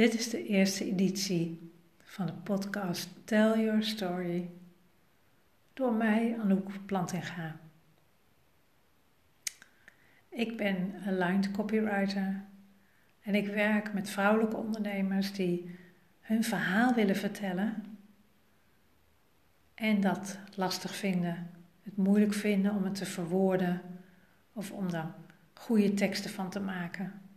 Dit is de eerste editie van de podcast Tell Your Story door mij, Anouk Plantinga. Ik ben aligned copywriter en ik werk met vrouwelijke ondernemers die hun verhaal willen vertellen en dat lastig vinden, het moeilijk vinden om het te verwoorden of om daar goede teksten van te maken.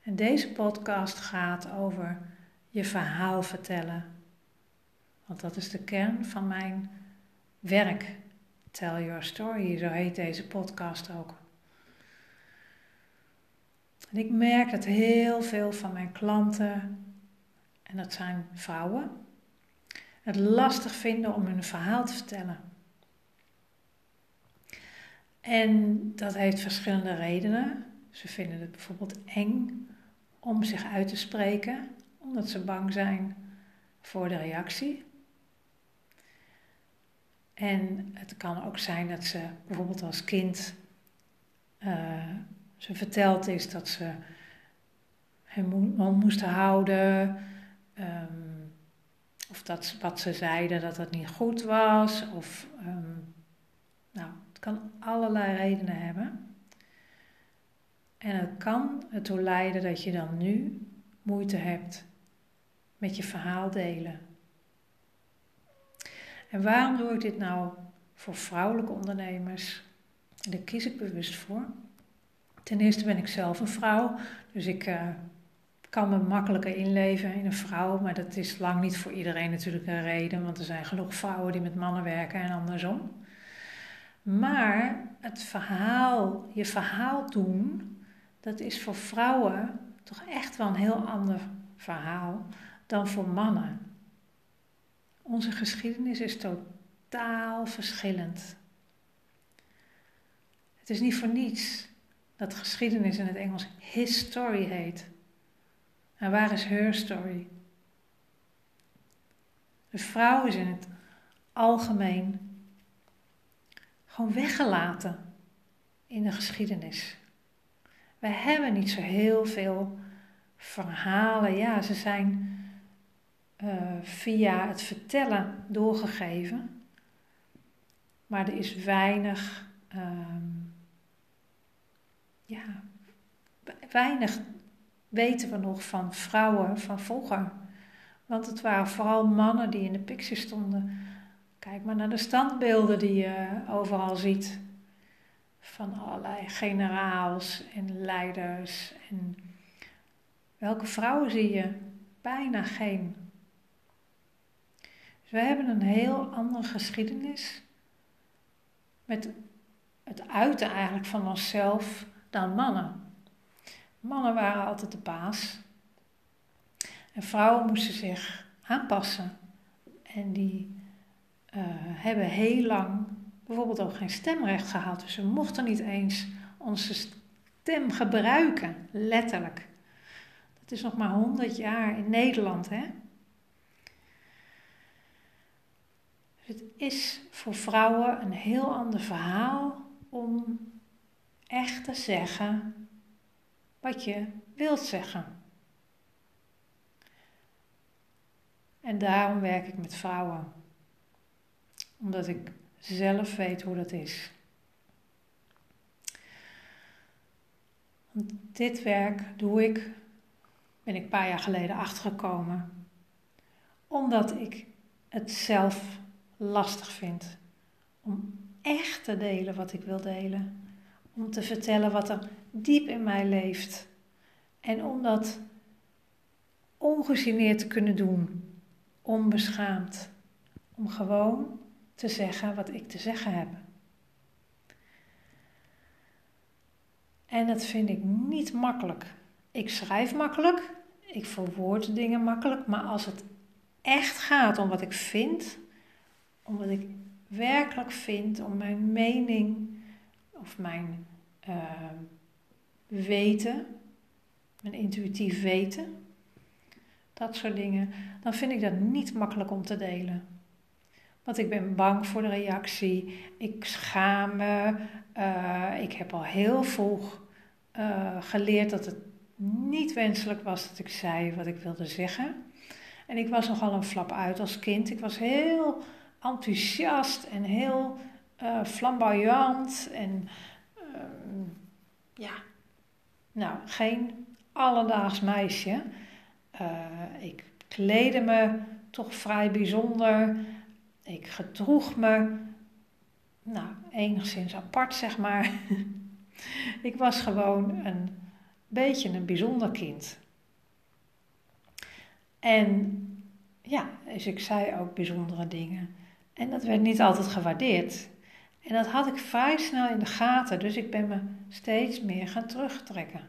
En deze podcast gaat over je verhaal vertellen. Want dat is de kern van mijn werk. Tell Your Story, zo heet deze podcast ook. En ik merk dat heel veel van mijn klanten, en dat zijn vrouwen, het lastig vinden om hun verhaal te vertellen. En dat heeft verschillende redenen. Ze vinden het bijvoorbeeld eng om zich uit te spreken, omdat ze bang zijn voor de reactie. En het kan ook zijn dat ze bijvoorbeeld als kind uh, ze verteld is dat ze hem moesten houden. Um, of dat wat ze zeiden dat het niet goed was. Of um, nou, het kan allerlei redenen hebben. En het kan ertoe leiden dat je dan nu moeite hebt met je verhaal delen. En waarom doe ik dit nou voor vrouwelijke ondernemers? En daar kies ik bewust voor. Ten eerste ben ik zelf een vrouw, dus ik uh, kan me makkelijker inleven in een vrouw, maar dat is lang niet voor iedereen natuurlijk een reden, want er zijn genoeg vrouwen die met mannen werken en andersom. Maar het verhaal, je verhaal doen, dat is voor vrouwen toch echt wel een heel ander verhaal dan voor mannen. Onze geschiedenis is totaal verschillend. Het is niet voor niets dat geschiedenis in het Engels history heet. En waar is her story? De vrouw is in het algemeen gewoon weggelaten in de geschiedenis. We hebben niet zo heel veel verhalen. Ja, ze zijn uh, via het vertellen doorgegeven. Maar er is weinig, um, ja, weinig weten we nog van vrouwen van vroeger. Want het waren vooral mannen die in de picture stonden. Kijk maar naar de standbeelden die je overal ziet van allerlei generaals en leiders. En welke vrouwen zie je? Bijna geen. Dus we hebben een heel andere geschiedenis met het uiten eigenlijk van onszelf dan mannen. Mannen waren altijd de baas. En vrouwen moesten zich aanpassen. En die uh, hebben heel lang bijvoorbeeld ook geen stemrecht gehad. Dus we mochten niet eens onze stem gebruiken, letterlijk. Dat is nog maar 100 jaar in Nederland, hè? Dus het is voor vrouwen een heel ander verhaal om echt te zeggen wat je wilt zeggen. En daarom werk ik met vrouwen. Omdat ik zelf weet hoe dat is. Dit werk doe ik, ben ik een paar jaar geleden achtergekomen, omdat ik het zelf lastig vind om echt te delen wat ik wil delen. Om te vertellen wat er diep in mij leeft. En om dat ongegeneerd te kunnen doen, onbeschaamd. Om gewoon te zeggen wat ik te zeggen heb. En dat vind ik niet makkelijk. Ik schrijf makkelijk, ik verwoord dingen makkelijk, maar als het echt gaat om wat ik vind, om wat ik werkelijk vind, om mijn mening of mijn uh, weten, mijn intuïtief weten, dat soort dingen, dan vind ik dat niet makkelijk om te delen. Want ik ben bang voor de reactie. Ik schaam me. Eh, ik heb al heel vroeg uh, geleerd dat het niet wenselijk was dat ik zei wat ik wilde zeggen. En ik was nogal een flap uit als kind. Ik was heel enthousiast en heel uh, flamboyant. En ja, nou, geen alledaags meisje. Ik kleedde me toch vrij bijzonder. Ik gedroeg me, nou, enigszins apart, zeg maar. ik was gewoon een beetje een bijzonder kind. En ja, dus ik zei ook bijzondere dingen. En dat werd niet altijd gewaardeerd. En dat had ik vrij snel in de gaten, dus ik ben me steeds meer gaan terugtrekken.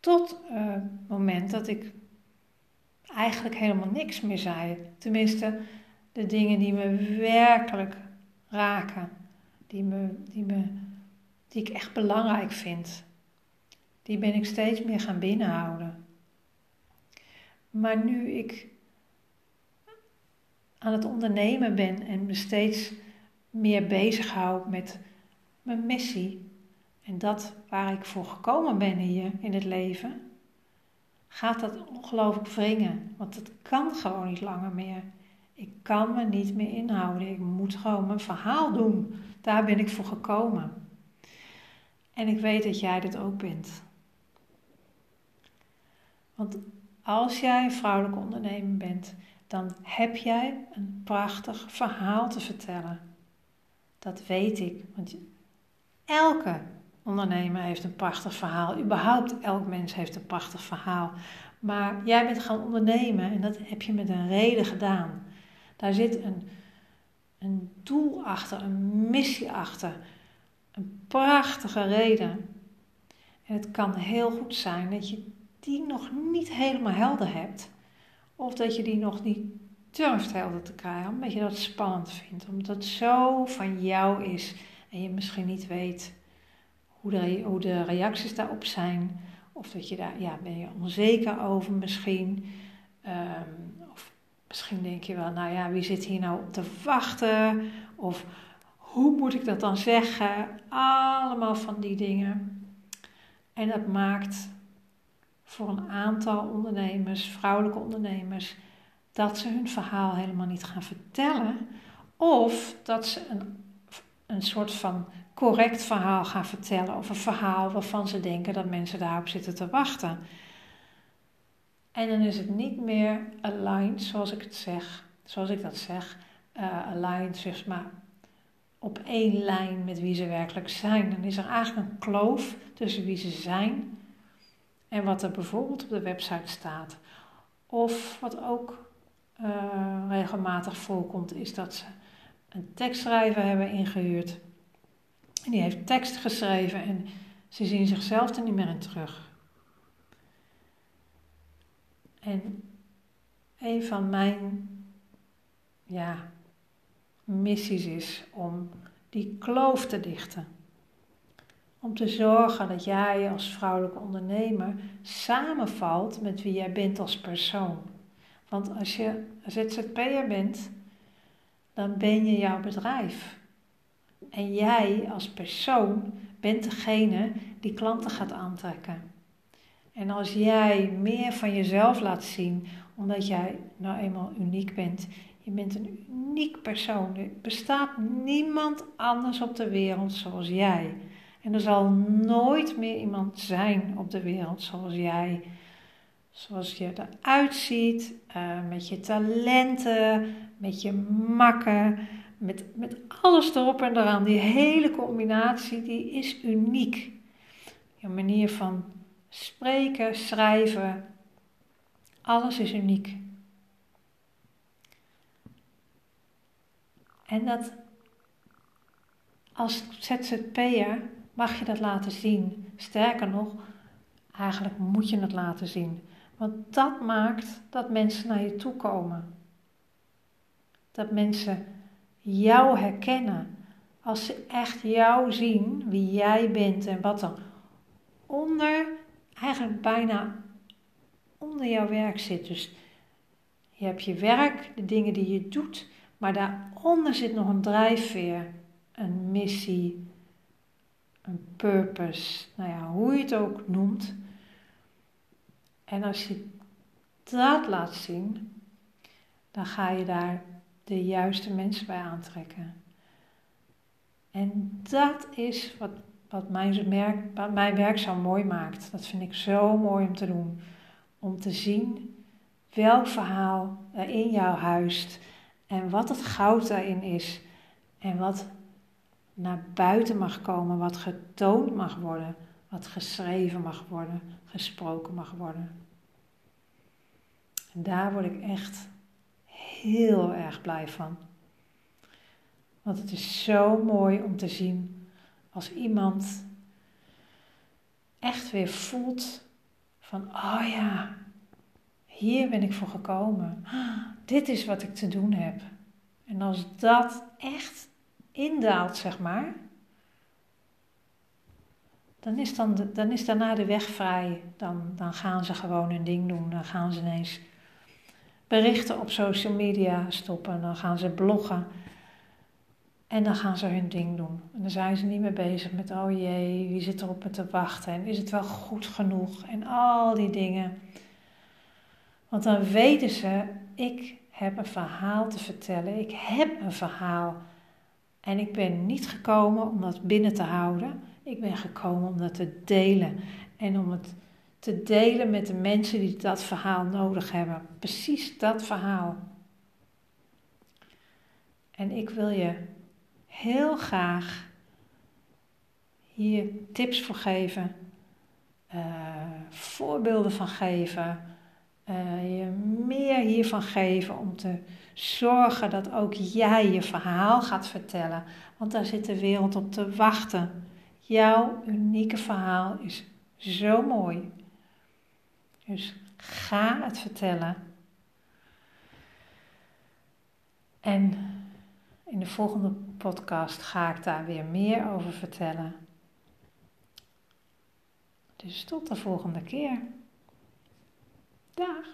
Tot het moment dat ik eigenlijk helemaal niks meer zei. Tenminste, de dingen die me werkelijk raken, die, me, die, me, die ik echt belangrijk vind, die ben ik steeds meer gaan binnenhouden. Maar nu ik aan het ondernemen ben en me steeds meer bezighoud met mijn missie en dat waar ik voor gekomen ben hier in het leven, gaat dat ongelooflijk wringen. Want het kan gewoon niet langer meer. Ik kan me niet meer inhouden. Ik moet gewoon mijn verhaal doen. Daar ben ik voor gekomen. En ik weet dat jij dit ook bent. Want als jij een vrouwelijke ondernemer bent, dan heb jij een prachtig verhaal te vertellen. Dat weet ik. Want elke ondernemer heeft een prachtig verhaal. Überhaupt elk mens heeft een prachtig verhaal. Maar jij bent gaan ondernemen en dat heb je met een reden gedaan. Daar zit een, een doel achter, een missie achter. Een prachtige reden. En het kan heel goed zijn dat je die nog niet helemaal helder hebt. Of dat je die nog niet durft helder te krijgen, omdat je dat spannend vindt. Omdat het zo van jou is en je misschien niet weet hoe de, hoe de reacties daarop zijn. Of dat je daar, ja, ben je onzeker over misschien. Um, of misschien denk je wel, nou ja, wie zit hier nou op te wachten? Of hoe moet ik dat dan zeggen? Allemaal van die dingen. En dat maakt voor een aantal ondernemers, vrouwelijke ondernemers, dat ze hun verhaal helemaal niet gaan vertellen. Of dat ze een, een soort van correct verhaal gaan vertellen. Of een verhaal waarvan ze denken dat mensen daarop zitten te wachten. En dan is het niet meer aligned, zoals ik het zeg, zoals ik dat zeg. Uh, aligned, zeg maar, op één lijn met wie ze werkelijk zijn. Dan is er eigenlijk een kloof tussen wie ze zijn en wat er bijvoorbeeld op de website staat. Of wat ook uh, regelmatig voorkomt, is dat ze een tekstschrijver hebben ingehuurd. En die heeft tekst geschreven en ze zien zichzelf er niet meer in terug. En een van mijn ja, missies is om die kloof te dichten. Om te zorgen dat jij als vrouwelijke ondernemer samenvalt met wie jij bent als persoon. Want als je ZZP'er bent, dan ben je jouw bedrijf. En jij als persoon bent degene die klanten gaat aantrekken. En als jij meer van jezelf laat zien, omdat jij nou eenmaal uniek bent, je bent een uniek persoon. Er bestaat niemand anders op de wereld zoals jij. En er zal nooit meer iemand zijn op de wereld zoals jij. Zoals je eruit ziet, uh, met je talenten, met je makken, met, met alles erop en eraan. Die hele combinatie die is uniek. Je manier van spreken, schrijven, alles is uniek. En dat als ZZP'er mag je dat laten zien. Sterker nog, eigenlijk moet je het laten zien. Want dat maakt dat mensen naar je toe komen. Dat mensen jou herkennen. Als ze echt jou zien, wie jij bent en wat er onder, eigenlijk bijna onder jouw werk zit. Dus je hebt je werk, de dingen die je doet, maar daaronder zit nog een drijfveer, een missie, een purpose, nou ja, hoe je het ook noemt. En als je dat laat zien, dan ga je daar de juiste mensen bij aantrekken. En dat is wat, wat, mijn, werk, wat mijn werk zo mooi maakt. Dat vind ik zo mooi om te doen. Om te zien welk verhaal er in jou huist en wat het goud daarin is en wat naar buiten mag komen, wat getoond mag worden, wat geschreven mag worden, gesproken mag worden. En daar word ik echt heel erg blij van. Want het is zo mooi om te zien als iemand echt weer voelt van, oh ja, hier ben ik voor gekomen. Dit is wat ik te doen heb. En als dat echt indaalt, zeg maar, dan is, dan, dan is daarna de weg vrij. Dan, dan gaan ze gewoon hun ding doen. Dan gaan ze ineens berichten op social media stoppen. Dan gaan ze bloggen. En dan gaan ze hun ding doen. En dan zijn ze niet meer bezig met, oh jee, wie zit erop me te wachten? En is het wel goed genoeg? En al die dingen. Want dan weten ze, ik heb een verhaal te vertellen. Ik heb een verhaal. En ik ben niet gekomen om dat binnen te houden. Ik ben gekomen om dat te delen. En om het te delen met de mensen die dat verhaal nodig hebben. Precies dat verhaal. En ik wil je heel graag hier tips voor geven, uh, voorbeelden van geven, uh, je meer hiervan geven om te zorgen dat ook jij je verhaal gaat vertellen. Want daar zit de wereld op te wachten. Jouw unieke verhaal is zo mooi. Dus ga het vertellen. En in de volgende podcast ga ik daar weer meer over vertellen. Dus tot de volgende keer. Dag.